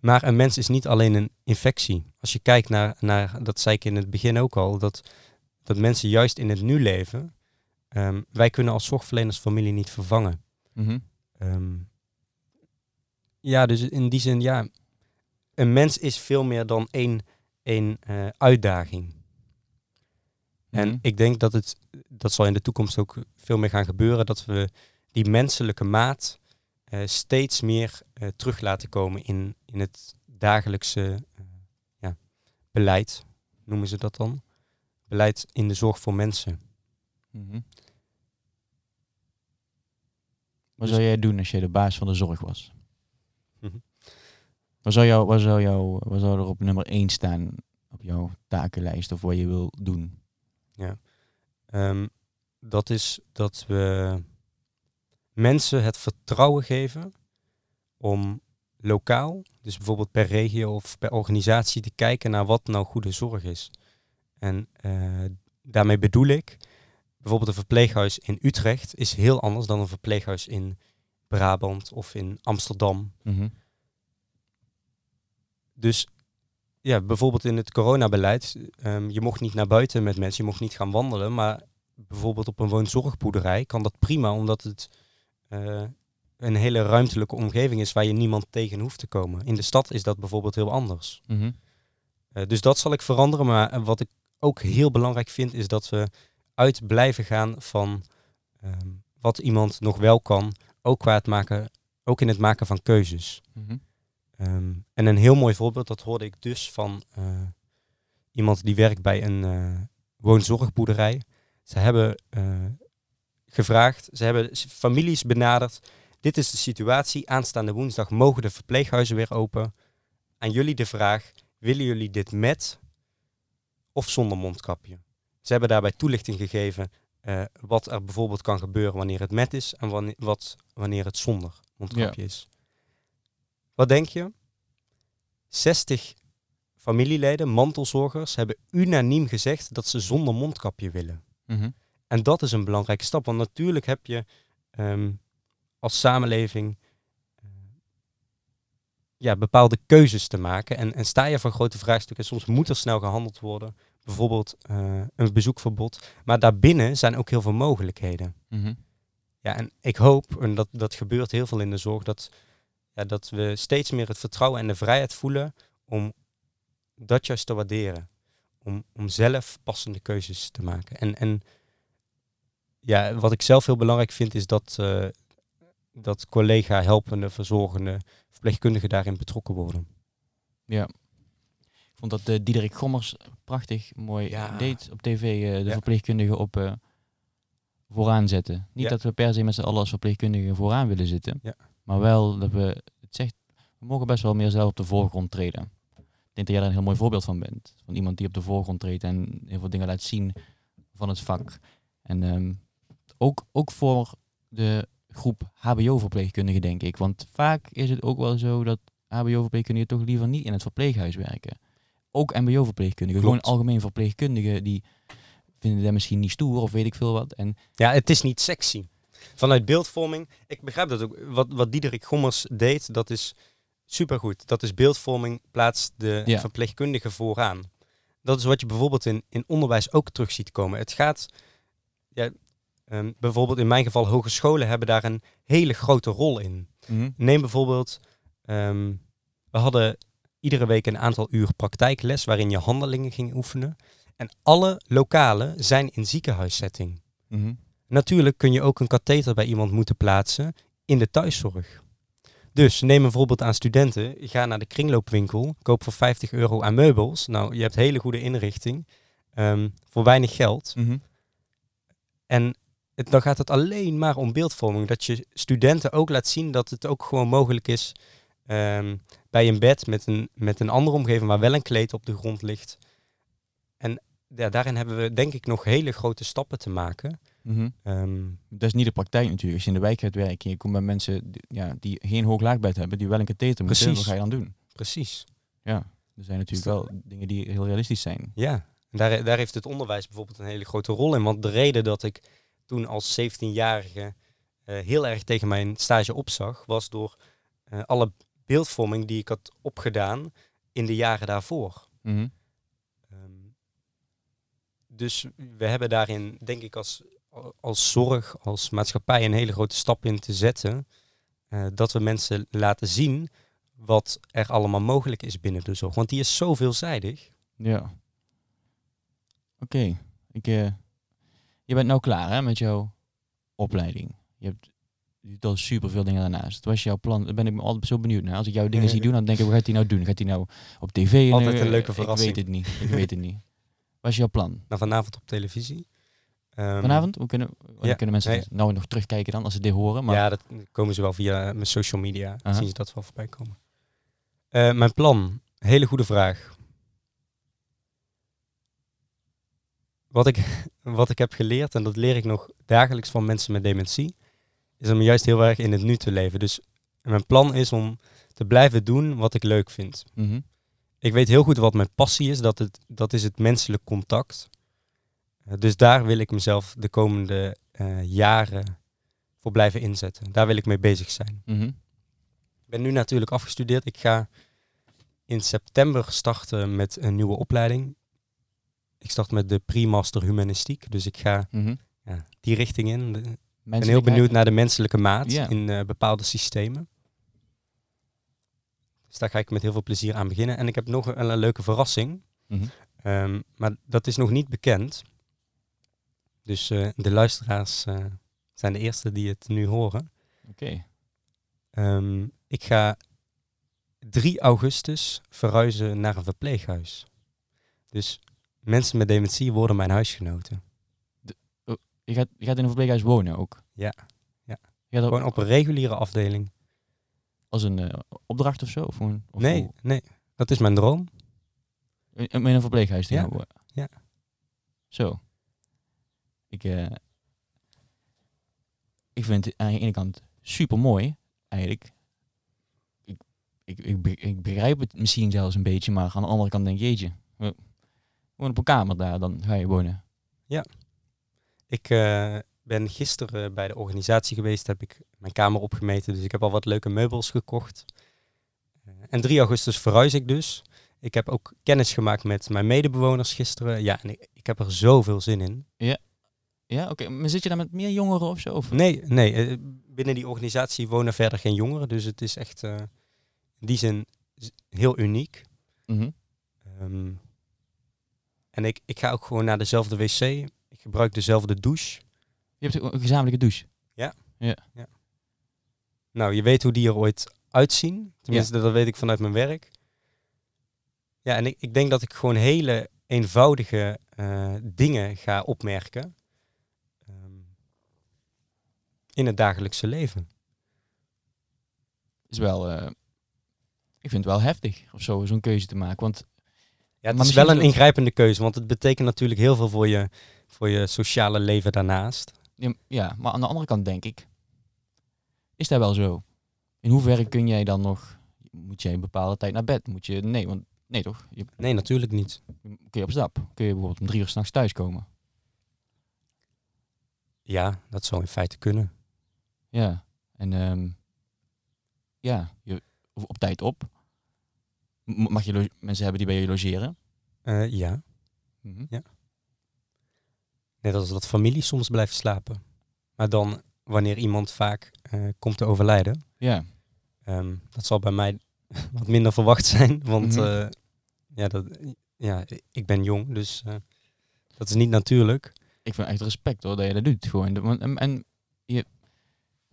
Maar een mens is niet alleen een infectie. Als je kijkt naar, naar dat zei ik in het begin ook al, dat, dat mensen juist in het nu leven. Ehm, wij kunnen als zorgverleners familie niet vervangen. Mhm. Ehm, ja, dus in die zin, ja, een mens is veel meer dan één, één uh, uitdaging. En Mhm. ik denk dat het, dat zal in de toekomst ook veel meer gaan gebeuren, dat we die menselijke maat eh, steeds meer eh, terug laten komen in, in het dagelijkse eh, ja, beleid, noemen ze dat dan. Beleid in de zorg voor mensen. Mhm. Wat zou jij doen als jij de baas van de zorg was? Mhm. Wat zou, jou, wat, zou jou, wat zou er op nummer 1 staan op jouw takenlijst of wat je wil doen? Ehm, dat is dat we mensen het vertrouwen geven om lokaal, dus bijvoorbeeld per regio of per organisatie, te kijken naar wat nou goede zorg is. En eh, daarmee bedoel ik, bijvoorbeeld een verpleeghuis in Utrecht is heel anders dan een verpleeghuis in Brabant of in Amsterdam. Mhm. Dus ja, bijvoorbeeld in het coronabeleid, ehm, je mocht niet naar buiten met mensen, je mocht niet gaan wandelen, maar bijvoorbeeld op een woonzorgboerderij kan dat prima, omdat het eh, een hele ruimtelijke omgeving is waar je niemand tegen hoeft te komen. In de stad is dat bijvoorbeeld heel anders. Mhm. Eh, dus dat zal ik veranderen, maar eh, wat ik ook heel belangrijk vind, is dat we uit blijven gaan van ehm, wat iemand nog wel kan, ook, qua het maken, ook in het maken van keuzes. Mhm. Ehm, en een heel mooi voorbeeld, dat hoorde ik dus van iemand die werkt bij een woonzorgboerderij. Ze hebben gevraagd, ze hebben families benaderd. Dit is de situatie, aanstaande woensdag mogen de verpleeghuizen weer open. Aan jullie de vraag, willen jullie dit met of zonder mondkapje? Ze hebben daarbij toelichting gegeven eh, wat er bijvoorbeeld kan gebeuren wanneer het met is en wanneer, wat, wanneer het zonder mondkapje is. Wat denk je? 60 familieleden, mantelzorgers, hebben unaniem gezegd dat ze zonder mondkapje willen. Mhm. En dat is een belangrijke stap, want natuurlijk heb je ehm, als samenleving eh, ja, bepaalde keuzes te maken. En, en sta je voor grote vraagstukken, soms moet er snel gehandeld worden. Bijvoorbeeld eh, een bezoekverbod. Maar daarbinnen zijn ook heel veel mogelijkheden. Mhm. Ja, en ik hoop, en dat, dat gebeurt heel veel in de zorg, dat, ja, dat we steeds meer het vertrouwen en de vrijheid voelen om dat juist te waarderen. Om, om zelf passende keuzes te maken. En, en ja, wat ik zelf heel belangrijk vind, is dat, eh, dat collega, helpende, verzorgende, verpleegkundigen daarin betrokken worden. Ja. Ik vond dat uh, Diederik Gommers prachtig mooi Ja. deed op tv, eh, de Ja. verpleegkundigen op vooraan zetten. Niet Ja. dat we per se met z'n allen als verpleegkundigen vooraan willen zitten, maar wel dat we het zegt, we mogen best wel meer zelf op de voorgrond treden. Ik denk dat jij daar een heel mooi voorbeeld van bent. Van iemand die op de voorgrond treedt en heel veel dingen laat zien van het vak. En ook, ook voor de groep HBO-verpleegkundigen, denk ik. Want vaak is het ook wel zo dat HBO-verpleegkundigen toch liever niet in het verpleeghuis werken. Ook MBO-verpleegkundigen, gewoon algemeen verpleegkundigen, die vinden dat misschien niet stoer of weet ik veel wat. En Ja, het is niet sexy. Vanuit beeldvorming, ik begrijp dat ook. Wat, wat Diederik Gommers deed, dat is supergoed. Dat is beeldvorming, plaatst de Ja. verpleegkundige vooraan. Dat is wat je bijvoorbeeld in, in onderwijs ook terug ziet komen. Het gaat, ja, ehm, bijvoorbeeld in mijn geval, hogescholen hebben daar een hele grote rol in. Neem bijvoorbeeld, ehm, we hadden iedere week een aantal uur praktijkles waarin je handelingen ging oefenen. En alle lokalen zijn in ziekenhuissetting. Mhm. Natuurlijk kun je ook een katheter bij iemand moeten plaatsen in de thuiszorg. Dus neem een voorbeeld aan studenten. Ga naar de kringloopwinkel, koop voor 50 euro aan meubels. Nou, je hebt hele goede inrichting ehm, voor weinig geld. Mhm. En het, dan gaat het alleen maar om beeldvorming. Dat je studenten ook laat zien dat het ook gewoon mogelijk is ehm, bij een bed met een, met een andere omgeving waar wel een kleed op de grond ligt. En ja, daarin hebben we denk ik nog hele grote stappen te maken. Mhm. Ehm, Dat is niet de praktijk natuurlijk. Als je in de wijk gaat werken en je komt bij mensen die, ja, die geen hoog laagbed hebben, die wel een katheter moeten, wat ga je dan doen? precies. Ja, er zijn natuurlijk wel dingen die heel realistisch zijn. Ja, en daar, daar heeft het onderwijs bijvoorbeeld een hele grote rol in. Want de reden dat ik toen als 17-jarige eh, heel erg tegen mijn stage opzag, was door eh, alle beeldvorming die ik had opgedaan in de jaren daarvoor. Mhm. Ehm, dus we hebben daarin, denk ik, als, als zorg, als maatschappij een hele grote stap in te zetten. eh, dat we mensen laten zien wat er allemaal mogelijk is binnen de zorg. Want die is zo veelzijdig. Ja. Oké. Ik, je bent nou klaar hè, met jouw opleiding. Je hebt je doet al super veel dingen daarnaast. Wat was jouw plan? Daar ben ik me altijd zo benieuwd naar. Als ik jouw dingen zie doen, dan denk ik, wat gaat hij nou doen? Gaat hij nou op tv? Altijd een leuke Ik verrassing. weet het niet. Ik weet het niet. Wat is jouw plan? Nou, vanavond op televisie. Ehm, Vanavond? Hoe kunnen, hoe ja, kunnen mensen nee. nou nog terugkijken dan, als ze dit horen? Maar, Ja, dat komen ze wel via mijn social media. Zien ze dat wel voorbij komen. Eh, mijn plan. Hele goede vraag. Wat ik, wat ik heb geleerd, en dat leer ik nog dagelijks van mensen met dementie, is om juist heel erg in het nu te leven. Dus mijn plan is om te blijven doen wat ik leuk vind. Mhm. ik weet heel goed wat mijn passie is. Dat, het, dat is het menselijk contact. Dus daar wil ik mezelf de komende eh, jaren voor blijven inzetten. Daar wil ik mee bezig zijn. Mhm. Ik ben nu natuurlijk afgestudeerd. Ik ga in september starten met een nieuwe opleiding. Ik start met de pre-master humanistiek. Dus ik ga Mhm. ja, die richting in. Ik ben heel benieuwd naar de menselijke maat in eh, bepaalde systemen. Dus daar ga ik met heel veel plezier aan beginnen. En ik heb nog een, een leuke verrassing. Mhm. Ehm, maar dat is nog niet bekend. Dus eh, de luisteraars eh, zijn de eerste die het nu horen. Oké. Ehm, ik ga 3 augustus verhuizen naar een verpleeghuis. Dus mensen met dementie worden mijn huisgenoten. Je gaat, je gaat in een verpleeghuis wonen ook? Ja. Ja. Je gaat Gewoon op een reguliere afdeling. als een eh, opdracht of zo? Of of Nee, hoe- nee, dat is mijn droom. In, in een verpleeghuis te Ja, wonen? ja. Zo. Ik, eh, ik vind het aan de ene kant super mooi, eigenlijk. Ik, ik, ik, ik begrijp het misschien zelfs een beetje, maar aan de andere kant denk je, jeetje, we- woon op een kamer daar, dan ga je wonen. Ik eh, ben gisteren bij de organisatie geweest, heb ik mijn kamer opgemeten. Dus ik heb al wat leuke meubels gekocht. Eh, en 3 augustus verhuis ik dus. Ik heb ook kennis gemaakt met mijn medebewoners gisteren. Ja, en ik, ik heb er zoveel zin in. Ja, oké. Maar zit je daar met meer jongeren of zo? Of? Nee, nee eh, binnen die organisatie wonen verder geen jongeren. Dus het is echt in die zin heel uniek. Mhm. Ehm, en ik, ik ga ook gewoon naar dezelfde wc. Ik gebruik dezelfde douche. Je hebt een gezamenlijke douche. Nou, je weet hoe die er ooit uitzien. Tenminste, dat weet ik vanuit mijn werk. Ja, en ik, ik denk dat ik gewoon hele eenvoudige eh, dingen ga opmerken. ehm, in het dagelijkse leven. Is wel, eh, ik vind het wel heftig of zo, zo'n keuze te maken. Want Ja, het Maar is wel een ingrijpende keuze, want het betekent natuurlijk heel veel voor je, voor je sociale leven daarnaast. Ja, maar aan de andere kant denk ik, is dat wel zo? In hoeverre kun jij dan nog, moet jij een bepaalde tijd naar bed? Moet je, nee, want, nee toch? Je, Nee, natuurlijk niet. kun je op stap? Kun je bijvoorbeeld om drie uur s'nachts thuiskomen? Ja, dat zou in feite kunnen. Ja, en ehm, ja, je, op tijd op. Mag je mensen hebben die bij je logeren? Eh, ja, Mhm. net als dat familie soms blijft slapen. Maar dan wanneer iemand vaak eh, komt te overlijden. Ja, Ehm, dat zal bij mij [laughs] wat minder verwacht zijn, want Mhm. eh, ja, dat, ja, ik ben jong, dus dat is niet natuurlijk. ik vind echt respect hoor, dat je dat doet. Gewoon. En, en je,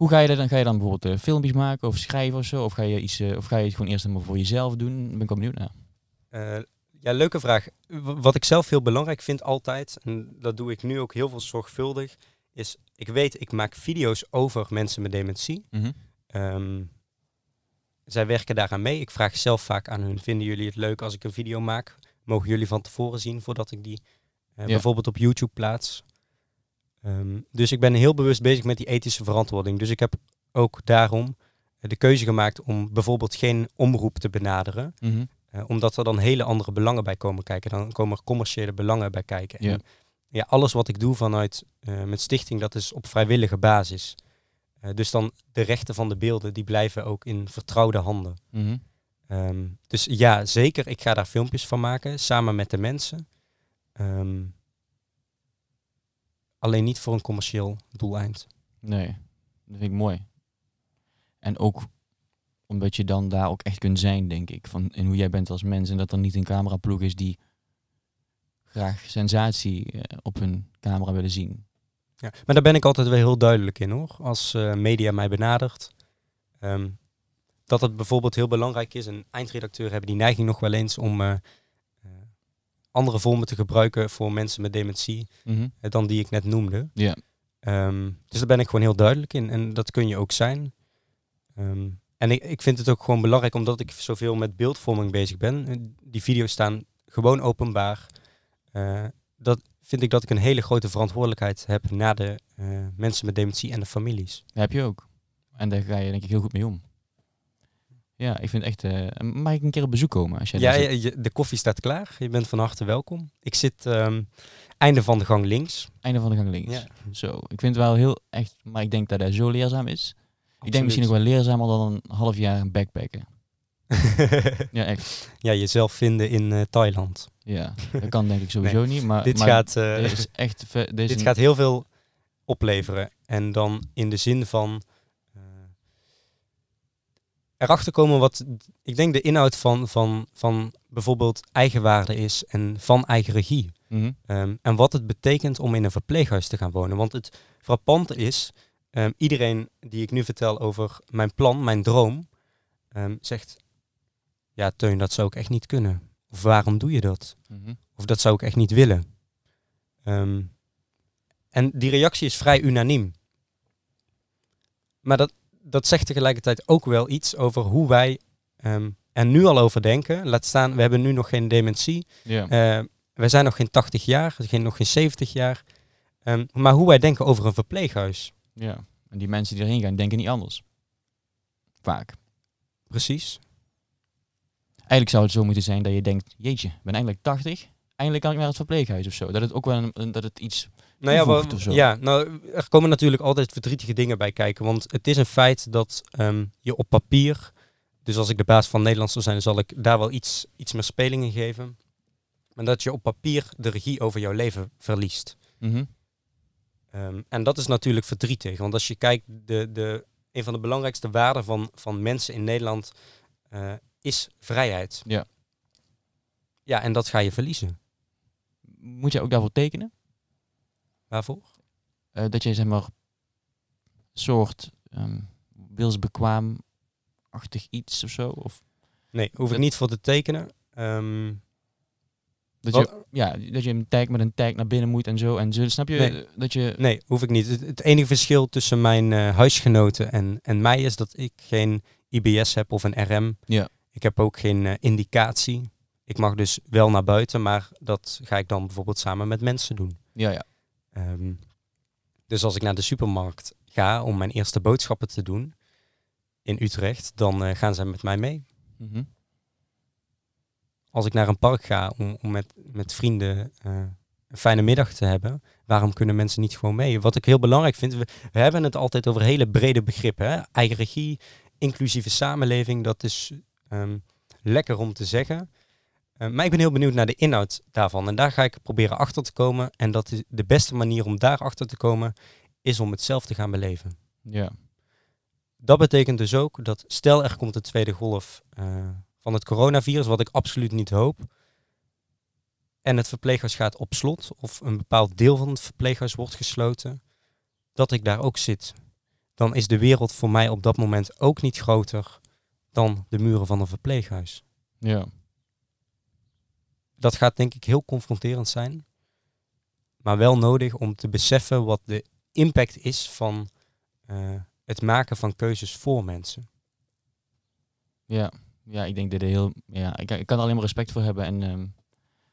hoe ga je dat dan? Ga je dan bijvoorbeeld eh, filmpjes maken of schrijven of zo? Of ga je, iets, eh, of ga je het gewoon eerst helemaal voor jezelf doen? Daar ben ik wel benieuwd naar. Eh, ja, leuke vraag. W- Wat ik zelf heel belangrijk vind altijd, en dat doe ik nu ook heel veel zorgvuldig, is ik weet, ik maak video's over mensen met dementie. Ehm, zij werken daaraan mee. Ik vraag zelf vaak aan hun, vinden jullie het leuk als ik een video maak? Mogen jullie van tevoren zien voordat ik die Ja. bijvoorbeeld op YouTube plaats? Ehm, dus ik ben heel bewust bezig met die ethische verantwoording. Dus ik heb ook daarom eh, de keuze gemaakt om bijvoorbeeld geen omroep te benaderen. Mhm. Eh, omdat er dan hele andere belangen bij komen kijken. Dan komen er commerciële belangen bij kijken. Ja. En ja, alles wat ik doe vanuit eh mijn stichting, dat is op vrijwillige basis. Dus dan de rechten van de beelden, die blijven ook in vertrouwde handen. Mhm. Ehm, dus ja, zeker, ik ga daar filmpjes van maken, samen met de mensen. Ehm, alleen niet voor een commercieel doeleind. Nee, dat vind ik mooi. En ook omdat je dan daar ook echt kunt zijn, denk ik. Van, in hoe jij bent als mens. En dat er niet een cameraploeg is die graag sensatie eh, op hun camera willen zien. Ja. Maar daar ben ik altijd wel heel duidelijk in hoor. Als eh, media mij benadert. ehm, dat het bijvoorbeeld heel belangrijk is. En eindredacteur hebben die neiging nog wel eens om eh, andere vormen te gebruiken voor mensen met dementie. Mhm. eh, dan die ik net noemde. Ja. Ehm, dus daar ben ik gewoon heel duidelijk in. En dat kun je ook zijn. Ehm, en ik, ik vind het ook gewoon belangrijk omdat ik zoveel met beeldvorming bezig ben. Eh, Die video's staan gewoon openbaar. Eh, dat vind ik dat ik een hele grote verantwoordelijkheid heb naar de mensen met dementie en de families. Dat heb je ook. En daar ga je denk ik heel goed mee om. Ja, ik vind echt... eh, mag ik een keer op bezoek komen? Als jij Ja, je- de koffie staat klaar. Je bent van harte welkom. Ik zit ehm, einde van de gang links. Einde van de gang links. Ja. Zo. Ik vind het wel heel echt... Maar ik denk dat hij zo leerzaam is. Ik denk misschien nog wel leerzamer dan een half jaar backpacken. [laughs] Ja, echt. ja, jezelf vinden in eh, Thailand. Ja, dat kan denk ik sowieso niet. Maar, dit maar gaat, eh, dit is echt... Dit, gaat heel veel opleveren. En dan in de zin van erachter komen wat ik denk de inhoud van, van, van bijvoorbeeld eigenwaarde is en van eigen regie. Mhm. Ehm, en wat het betekent om in een verpleeghuis te gaan wonen. Want het frappante is, ehm, iedereen die ik nu vertel over mijn plan, mijn droom, ehm, zegt, ja Teun, dat zou ik echt niet kunnen. Of waarom doe je dat? Mhm. Of dat zou ik echt niet willen. En die reactie is vrij unaniem. Maar dat, dat zegt tegelijkertijd ook wel iets over hoe wij ehm, er nu al over denken. Laat staan, we hebben nu nog geen dementie. Eh, wij zijn nog geen 80 jaar, geen, nog geen 70 jaar. Ehm, maar hoe wij denken over een verpleeghuis. ja. En die mensen die erheen gaan, denken niet anders. Vaak. Precies. Eigenlijk zou het zo moeten zijn dat je denkt, jeetje, ik ben eindelijk 80. Eindelijk kan ik naar het verpleeghuis of zo. Dat het ook wel een- dat het iets... Nou ja, ja, nou, er komen natuurlijk altijd verdrietige dingen bij kijken. Want het is een feit dat ehm, je op papier, dus als ik de baas van Nederland zou zijn, zal ik daar wel iets, iets meer spelingen geven. Maar dat je op papier de regie over jouw leven verliest. Mhm. Ehm, en dat is natuurlijk verdrietig. Want als je kijkt, de, de, een van de belangrijkste waarden van, van mensen in Nederland eh, is vrijheid. Ja. Ja, en dat ga je verliezen. Moet je ook daarvoor tekenen? Waarvoor? Eh, dat je zeg maar soort ehm wilsbekwaam-achtig iets of zo? Of Nee, hoef ik niet voor te tekenen. Ehm, dat Wat- je, ja, dat je een tag met een tag naar binnen moet en zo. En zo, snap je? Nee. eh, Dat je... Nee, hoef ik niet. Het, het enige verschil tussen mijn eh, huisgenoten en, en mij is dat ik geen IBS heb of een RM. Ja. Ik heb ook geen indicatie. Ik mag dus wel naar buiten, maar dat ga ik dan bijvoorbeeld samen met mensen doen. Ja, ja. Ehm, dus als ik naar de supermarkt ga om mijn eerste boodschappen te doen in Utrecht, dan eh, gaan zij met mij mee. Mhm. Als ik naar een park ga om, om met, met vrienden eh, een fijne middag te hebben, waarom kunnen mensen niet gewoon mee? Wat ik heel belangrijk vind, we, we hebben het altijd over hele brede begrippen. Hè? Eigen regie, inclusieve samenleving, dat is ehm, lekker om te zeggen. Eh, maar ik ben heel benieuwd naar de inhoud daarvan. En daar ga ik proberen achter te komen. En dat is de beste manier om daar achter te komen, is om het zelf te gaan beleven. Ja. Dat betekent dus ook dat stel er komt een tweede golf eh, van het coronavirus, wat ik absoluut niet hoop. En het verpleeghuis gaat op slot, of een bepaald deel van het verpleeghuis wordt gesloten, dat ik daar ook zit. Dan is de wereld voor mij op dat moment ook niet groter dan de muren van een verpleeghuis. Ja. Dat gaat denk ik heel confronterend zijn, maar wel nodig om te beseffen wat de impact is van eh, het maken van keuzes voor mensen. Ja. Ja, ik denk dat heel... Ja, ik, ik kan er alleen maar respect voor hebben en ehm,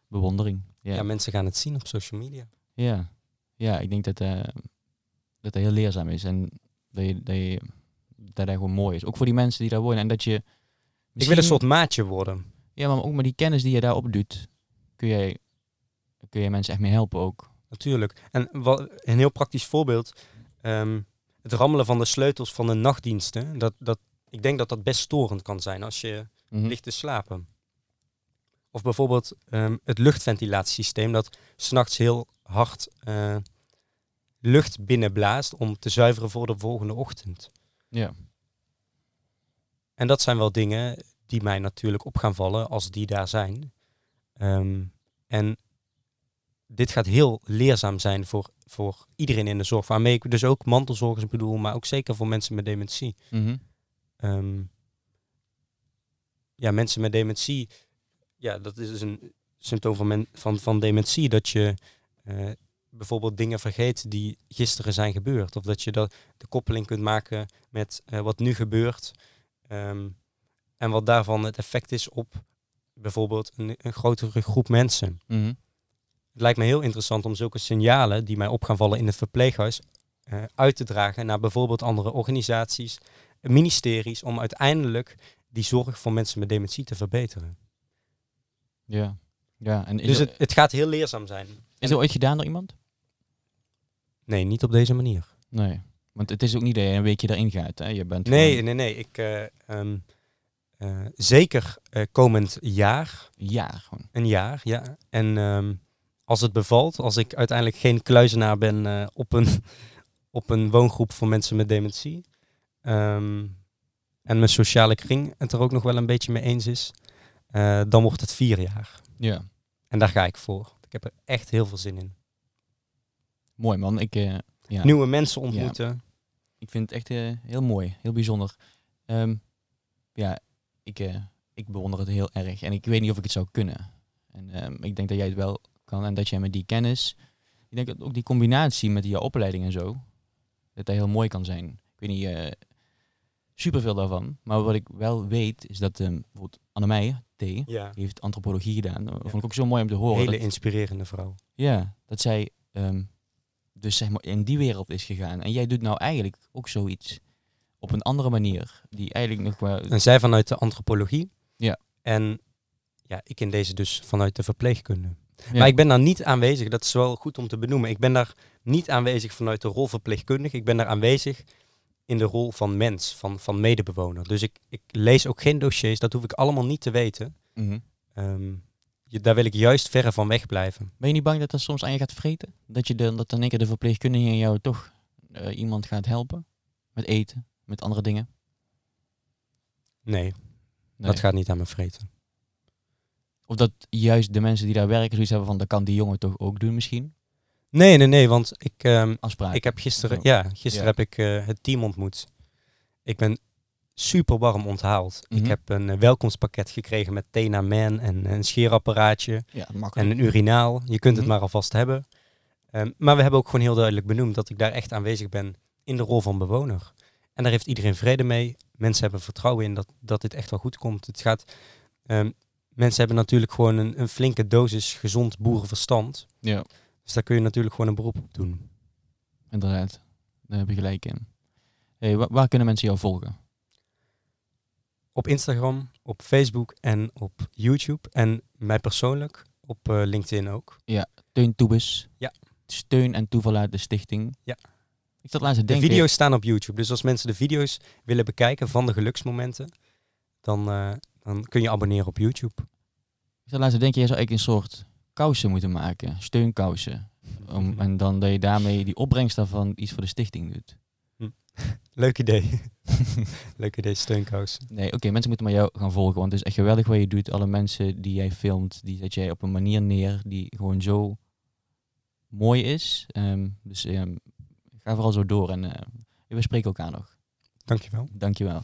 bewondering. Ja. Ja, mensen gaan het zien op social media. Ja, ja ik denk dat, eh dat heel leerzaam is en dat, je, dat, je, dat gewoon mooi is. Ook voor die mensen die daar wonen. En dat je... Ik wil een soort maatje worden. Ja, maar ook met die kennis die je daarop doet, kun jij, kun je mensen echt mee helpen ook. Natuurlijk. En wat, een heel praktisch voorbeeld. ehm, het rammelen van de sleutels van de nachtdiensten. Dat, dat, ik denk dat dat best storend kan zijn als je Mhm. ligt te slapen. Of bijvoorbeeld ehm, het luchtventilatiesysteem dat s'nachts heel hard eh, lucht binnenblaast om te zuiveren voor de volgende ochtend. Ja. En dat zijn wel dingen die mij natuurlijk op gaan vallen als die daar zijn. Ehm, en dit gaat heel leerzaam zijn voor, voor iedereen in de zorg. Waarmee ik dus ook mantelzorgers bedoel, maar ook zeker voor mensen met dementie. Mhm. Ehm, ja, mensen met dementie, ja, dat is dus een symptoom van, men, van, van dementie. Dat je eh, bijvoorbeeld dingen vergeet die gisteren zijn gebeurd. Of dat je dat, de koppeling kunt maken met eh, wat nu gebeurt. Ehm, en wat daarvan het effect is op bijvoorbeeld een, een grotere groep mensen. Mhm. Het lijkt me heel interessant om zulke signalen die mij op gaan vallen in het verpleeghuis eh, uit te dragen naar bijvoorbeeld andere organisaties, ministeries, om uiteindelijk die zorg voor mensen met dementie te verbeteren. Ja. ja. En dus het, het gaat heel leerzaam zijn. is er ooit gedaan door iemand? Nee, niet op deze manier. Nee. Want het is ook niet dat je een weekje erin gaat. Hè? Je bent Nee, gewoon nee, nee. Ik, eh, ehm, eh, zeker eh, komend jaar, een jaar gewoon. een jaar, ja. En ehm, als het bevalt, als ik uiteindelijk geen kluizenaar ben eh, op, een, [laughs] op een woongroep voor mensen met dementie. ehm, en mijn sociale kring het er ook nog wel een beetje mee eens is. dan wordt het vier jaar. Ja. En daar ga ik voor. Ik heb er echt heel veel zin in. Mooi man. Ik, ja. Nieuwe mensen ontmoeten. ik vind het echt heel mooi. Heel bijzonder. Ehm, ja, ik, eh, ik bewonder het heel erg. En ik weet niet of ik het zou kunnen. En ehm, ik denk dat jij het wel kan. En dat jij met die kennis... Ik denk dat ook die combinatie met die opleiding en zo... Dat dat heel mooi kan zijn. Ik weet niet... eh superveel daarvan. Maar wat ik wel weet, is dat... ehm bijvoorbeeld Annemij, T... Ja. Heeft antropologie gedaan. Dat vond ik ook zo mooi om te horen. Hele dat- inspirerende vrouw. ja, dat zij ehm, dus zeg maar in die wereld is gegaan. En jij doet nou eigenlijk ook zoiets op een andere manier. Die eigenlijk nog wel... En zij vanuit de antropologie. Ja. En ja, ik in deze dus vanuit de verpleegkunde. Ja. Maar ik ben daar niet aanwezig, dat is wel goed om te benoemen. Ik ben daar niet aanwezig vanuit de rol verpleegkundige. Ik ben daar aanwezig in de rol van mens, van, van medebewoner. Dus ik, ik lees ook geen dossiers, dat hoef ik allemaal niet te weten. Mhm. Ehm, je, daar wil ik juist verre van weg blijven. Ben je niet bang dat dat soms aan je gaat vreten? Dat, je de, dat dan één keer de verpleegkundige in jou toch eh, iemand gaat helpen? Met eten, met andere dingen? Nee, Nee. dat gaat niet aan me vreten. Of dat juist de mensen die daar werken zoiets hebben van... dat kan die jongen toch ook doen misschien? Nee, nee, nee, want ik, Afspraak. ik heb gisteren, ja, gisteren Ja. heb ik eh, het team ontmoet. Ik ben super warm onthaald. Mhm. Ik heb een eh, welkomstpakket gekregen met Tena Man en een scheerapparaatje Ja, en een urinaal. Je kunt het Mhm. maar alvast hebben. Ehm, maar we hebben ook gewoon heel duidelijk benoemd dat ik daar echt aanwezig ben in de rol van bewoner. En daar heeft iedereen vrede mee. Mensen hebben vertrouwen in dat, dat dit echt wel goed komt. Het gaat, ehm, mensen hebben natuurlijk gewoon een, een flinke dosis gezond boerenverstand. Ja, Dus daar kun je natuurlijk gewoon een beroep op doen. inderdaad. Daar heb je gelijk in. Hey, wa- waar kunnen mensen jou volgen? Op Instagram, op Facebook en op YouTube. En mij persoonlijk op eh, LinkedIn ook. Teun Toebes. Ja. Steun en toeval uit de stichting. Ja. Ik zat laatst te De denken. video's staan op YouTube. Dus als mensen de video's willen bekijken van de geluksmomenten, dan, eh, dan kun je abonneren op YouTube. Ik zat laatst te denken, jij zou eigenlijk een soort kousen moeten maken. Steunkousen. Om, [laughs] en dan dat je daarmee die opbrengst daarvan iets voor de stichting doet. [laughs] Leuk idee. [laughs] Leuk idee, steunkous. Nee, oké, mensen moeten maar jou gaan volgen. Want het is echt geweldig wat je doet. Alle mensen die jij filmt, die zet jij op een manier neer die gewoon zo mooi is. Ehm, dus ehm, ga vooral zo door en eh, we spreken elkaar nog. Dankjewel. Dankjewel.